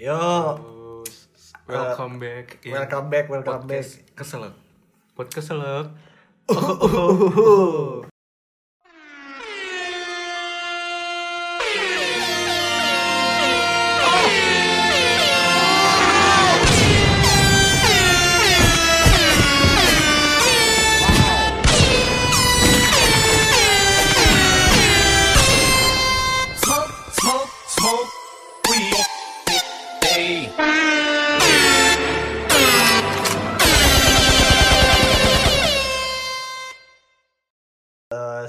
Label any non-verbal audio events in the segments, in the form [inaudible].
Yo, welcome back in welcome back, welcome back. podcast keselak. Podcast keselak. Smoke, [laughs]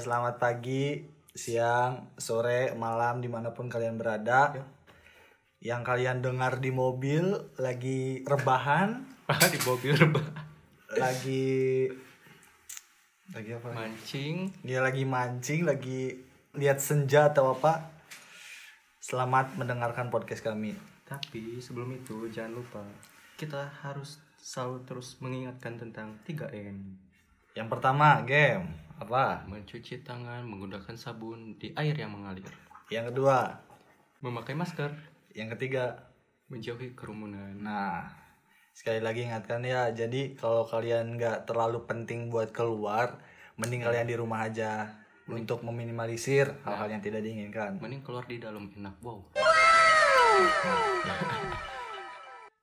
Selamat pagi, siang, sore, malam, di mana pun kalian berada. Yang kalian dengar di mobil lagi rebahan, Ah, [laughs] di mobil rebah. lagi lagi apa? Mancing. Dia lagi mancing, lagi lihat senja atau apa. Selamat mendengarkan podcast kami. Tapi sebelum itu jangan lupa kita harus selalu terus mengingatkan tentang 3M. Yang pertama, game apa? Mencuci tangan menggunakan sabun di air yang mengalir. Yang kedua, Memakai masker, yang ketiga, menjauhi kerumunan. Nah, sekali lagi ingatkan ya, jadi kalau kalian nggak terlalu penting buat keluar, mending kalian di rumah aja untuk meminimalisir hal-hal yang tidak diinginkan. Mending keluar di dalam enak. Wow.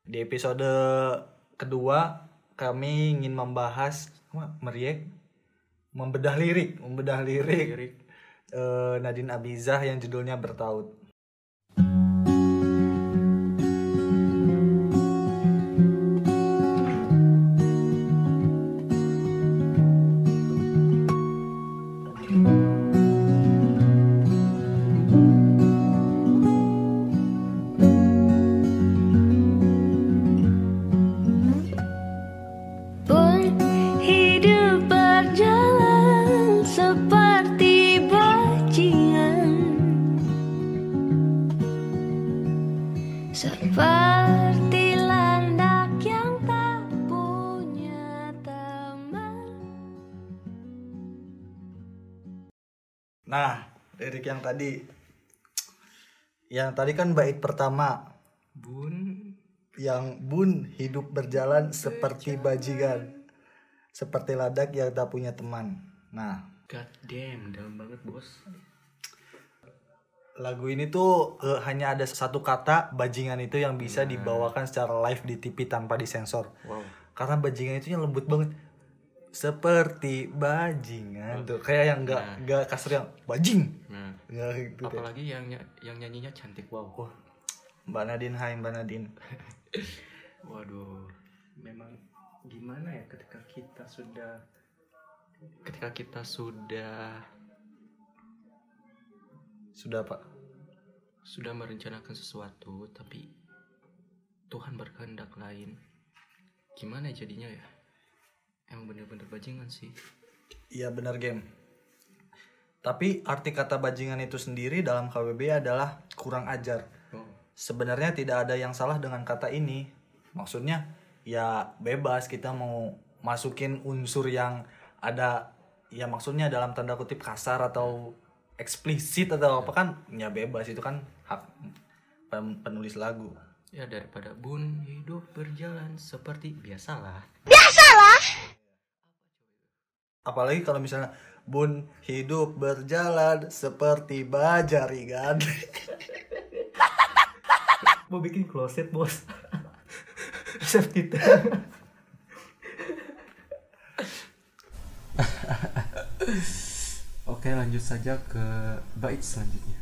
Di episode kedua, kami ingin membahas apa, meriek, membedah lirik, membedah lirik Lirik. eh, Nadine Abizah yang judulnya bertaut. Seperti landak yang tak punya teman. Nah, lirik yang tadi, yang tadi kan bait pertama, Bun. yang bun hidup berjalan seperti bajingan. Seperti ladak yang tak punya teman. Nah. God damn, dalam banget bos. Lagu ini tuh eh, hanya ada satu kata bajingan itu yang bisa dibawakan secara live di TV tanpa disensor. Wow. karena bajingan itu yang lembut banget. Seperti bajingan tuh. Kayak yang nggak nggak kasar yang bajing. Nah, nggak gitu deh. apalagi yang ny- yang nyanyinya cantik wow. Wah, mbak Nadine hai mbak Nadine. [laughs] Waduh, memang gimana ya ketika kita sudah ketika kita sudah sudah pak sudah merencanakan sesuatu tapi Tuhan berkehendak lain. Gimana jadinya ya? Emang bener-bener bajingan sih. Iya benar game. Tapi arti kata bajingan itu sendiri dalam KBB adalah kurang ajar. Oh, Sebenarnya tidak ada yang salah dengan kata ini. Maksudnya ya bebas kita mau masukin unsur yang ada ya maksudnya dalam tanda kutip kasar atau eksplisit atau apa kan ya bebas itu kan hak pen- penulis lagu. ya daripada bun hidup berjalan seperti biasalah. Apalagi kalau misalnya bun hidup berjalan seperti bajarigan. [laughs] Mau bikin kloset bos. [laughs] Safety tank. Oke lanjut saja ke bait selanjutnya.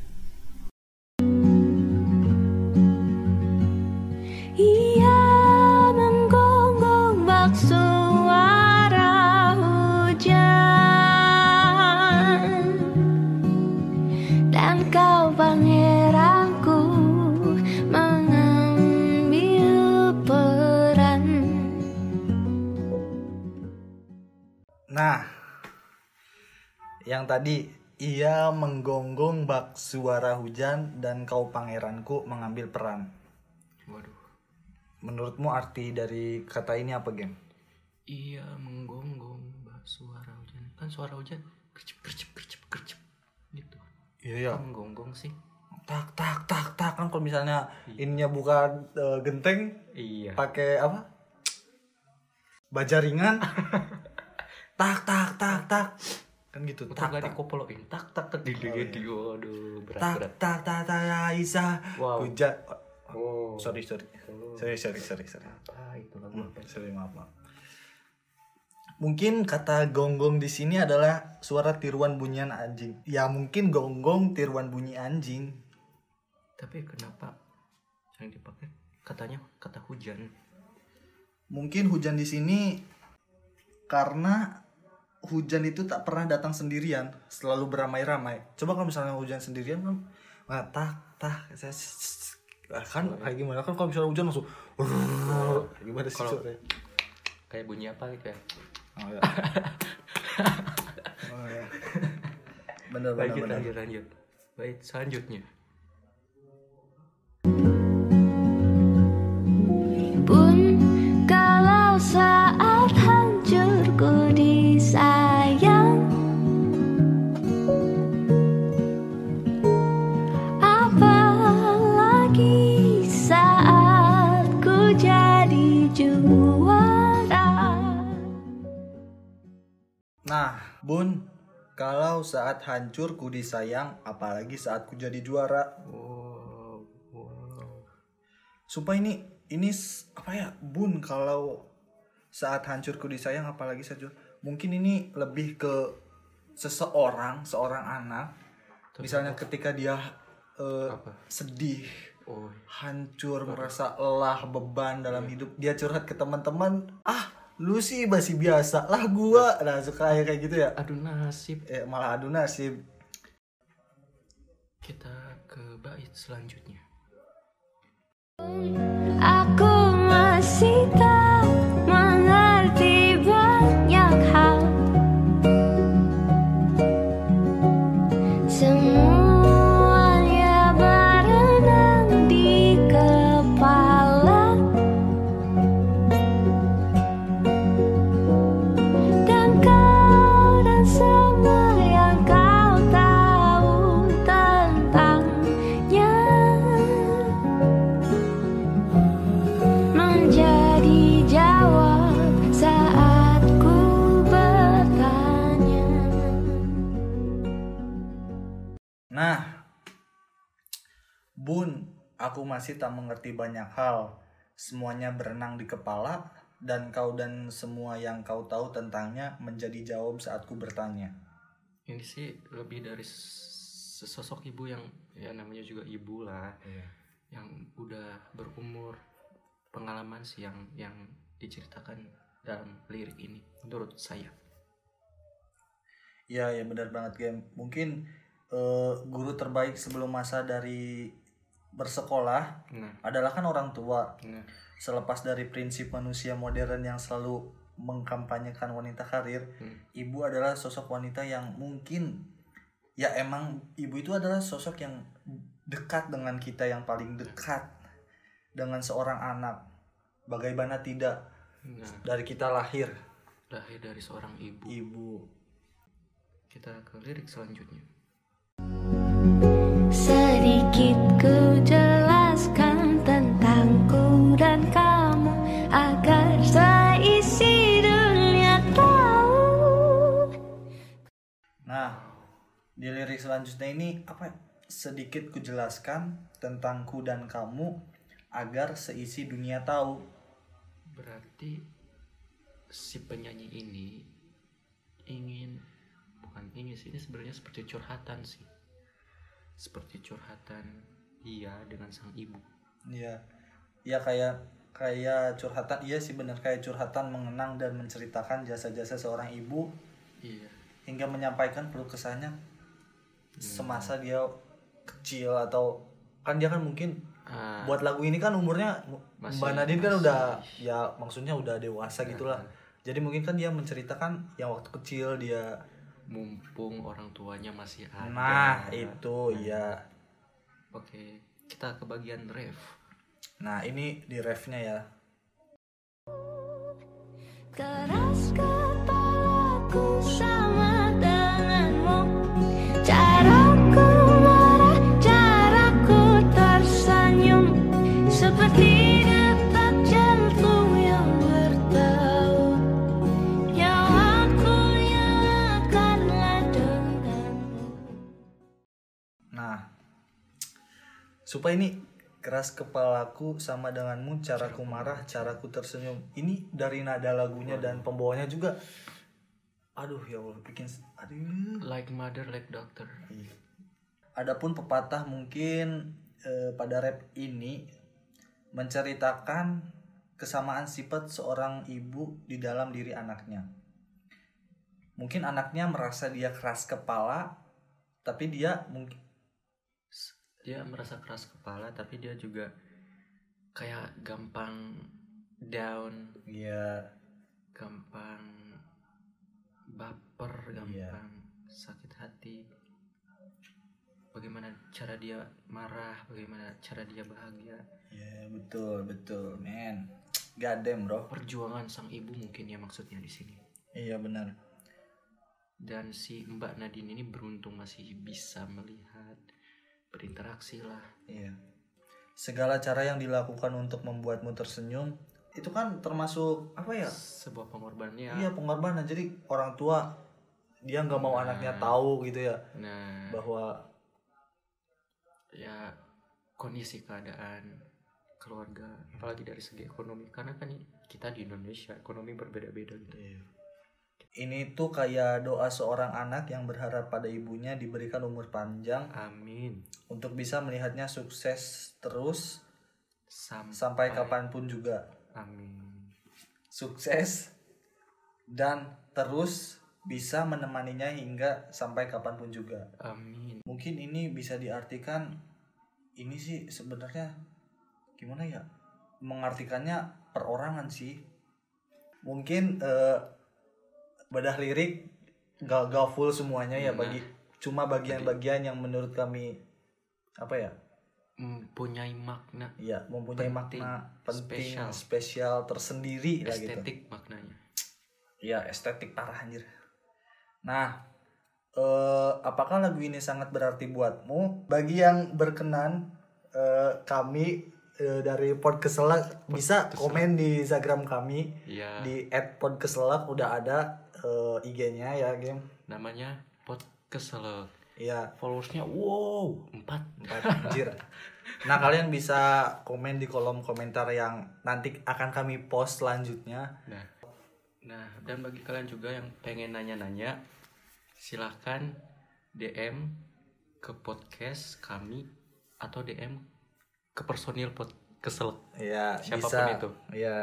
Yang tadi ia menggonggong bak suara hujan dan kau pangeranku mengambil peran. Waduh. Menurutmu arti dari kata ini apa, Gen? Ia menggonggong bak suara hujan. Kan suara hujan kercep kercep kercep kercep gitu. Iya ya. Kok menggonggong sih? tak tak tak tak kan kalau misalnya ininya bukan eh, genteng Iya. pakai apa baja ringan [laughs] tak tak tak tak kan gitu. Tak tak gak tak. Tak tak tak. Di di Waduh, berat tak berat. tak tak tak Aisyah Wow. hujan Oh. sorry sorry. Sorry sorry sorry sorry. Apa itu lagu apa? sorry maaf maaf. Mungkin kata gonggong di sini adalah suara tiruan bunyian anjing. Ya mungkin gonggong tiruan bunyi anjing. Tapi kenapa yang dipakai? Katanya kata hujan? mungkin hujan di sini karena hujan itu tak pernah datang sendirian selalu beramai-ramai coba kalau misalnya hujan sendirian kan nah, tak tak saya kan kayak gimana kan kalau misalnya hujan langsung [laughs] gimana sih Kalau-? Kayak bunyi apa gitu ya? oh, ya. [laughs] oh, ya. bener bener Lanjut bener lanjut lanjut. Baik, selanjutnya. Nah, Bun, kalau saat hancur ku disayang, apalagi saat ku jadi juara. Wow, wow. Sumpah ini ini apa ya, Bun, kalau saat hancur ku disayang apalagi saat juara. Mungkin ini lebih ke seseorang, seorang anak. Misalnya ketika dia Apa? sedih, Oh, hancur, merasa lelah, beban dalam hidup, dia curhat ke teman-teman, "Ah, lu sih masih biasa lah gua." Nah, suka kayak gitu ya. aduh nasib. Eh, malah adu nasib. Kita ke bait selanjutnya. Aku masih tak Bun, aku masih tak mengerti banyak hal. Semuanya berenang di kepala, dan kau dan semua yang kau tahu tentangnya menjadi jawab saat ku bertanya. Ini sih lebih dari sesosok ibu yang ya namanya juga ibu lah. Yang udah berumur pengalaman sih yang yang diceritakan dalam lirik ini menurut saya. Ya, ya benar banget game. Mungkin eh, guru terbaik sebelum masa dari bersekolah Nah, adalah kan orang tua. nah Selepas dari prinsip manusia modern yang selalu mengkampanyekan wanita karir, Hmm. ibu adalah sosok wanita yang mungkin ya emang ibu itu adalah sosok yang dekat dengan kita yang paling dekat dengan seorang anak. Bagaimana tidak nah dari kita lahir lahir dari seorang ibu. ibu. Kita ke lirik selanjutnya. Sedikit lirik selanjutnya ini apa? Sedikit kujelaskan tentangku dan kamu agar seisi dunia tahu. Berarti si penyanyi ini ingin bukan ingin sih ini sebenarnya seperti curhatan sih. Seperti curhatan dia dengan sang ibu. Iya. Ya kayak kayak curhatan iya sih benar kayak curhatan mengenang dan menceritakan jasa-jasa seorang ibu Iya. hingga menyampaikan keluh kesahnya semasa dia kecil atau kan dia kan mungkin Ah, buat lagu ini kan umurnya Masih- Mbak Nadine kan masih. udah ya maksudnya udah dewasa gitulah. Jadi mungkin kan dia menceritakan yang waktu kecil dia mumpung orang tuanya masih ada. nah itu ya. Oke, kita ke bagian ref. Nah, ini di refnya ya. Keras kepalaku sama supaya ini keras kepalaku sama denganmu caraku marah caraku tersenyum. Ini dari nada lagunya dan pembawanya juga. Aduh ya Allah bikin aduh. Like mother like doctor. Adapun pepatah mungkin eh, pada rap ini menceritakan kesamaan sifat seorang ibu di dalam diri anaknya. Mungkin anaknya merasa dia keras kepala, tapi dia mungkin dia merasa keras kepala tapi dia juga kayak gampang down ya gampang baper Iya. gampang sakit hati. Bagaimana cara dia marah bagaimana cara dia bahagia. Ya betul betul men. Gadem bro. Perjuangan sang ibu mungkin ya maksudnya di sini. Iya benar. Dan si Mbak Nadine ini beruntung masih bisa melihat berinteraksi lah. Iya. Segala cara yang dilakukan untuk membuatmu tersenyum itu kan termasuk apa ya? Sebuah pengorbanannya Iya pengorbanan. Jadi orang tua dia nggak mau anaknya tahu gitu ya nah. bahwa ya kondisi keadaan keluarga apalagi dari segi ekonomi. Karena kan kita di Indonesia ekonomi berbeda-beda gitu ini tuh kayak doa seorang anak yang berharap pada ibunya diberikan umur panjang. Amin. Untuk bisa melihatnya sukses terus sampai, sampai kapan pun juga. Amin. Sukses dan terus bisa menemaninya hingga sampai kapan pun juga. Amin. Mungkin ini bisa diartikan ini sih sebenarnya gimana ya? Mengartikannya perorangan sih. Mungkin eh, bedah lirik gak, gak full semuanya ya Nah. bagi cuma bagian-bagian yang menurut kami apa ya? Mempunyai makna ya mempunyai Penting, makna penting spesial. spesial, tersendiri lah gitu. Estetik maknanya. Ya estetik parah anjir. Nah eh, apakah lagu ini sangat berarti buatmu? Bagi yang berkenan eh, kami eh, dari podcast bisa komen di Instagram kami. Ya di @podkeselak udah ada eh, IG-nya ya game namanya pot keselak Iya followersnya wow empat empat anjir nah kalian bisa komen di kolom komentar yang nanti akan kami post selanjutnya Nah, nah dan bagi kalian juga yang pengen nanya-nanya, silahkan DM ke podcast kami atau DM ke personil pod kesel. Ya, Siapa pun bisa. itu. Ya.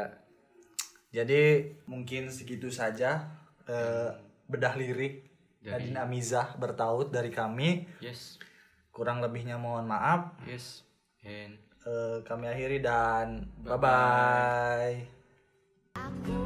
Jadi mungkin segitu saja eh, bedah lirik Dari- Nadine Amizah bertaut dari kami. Yes, Kurang lebihnya mohon maaf. yes, and Eh, kami akhiri dan bye Bye-bye. bye.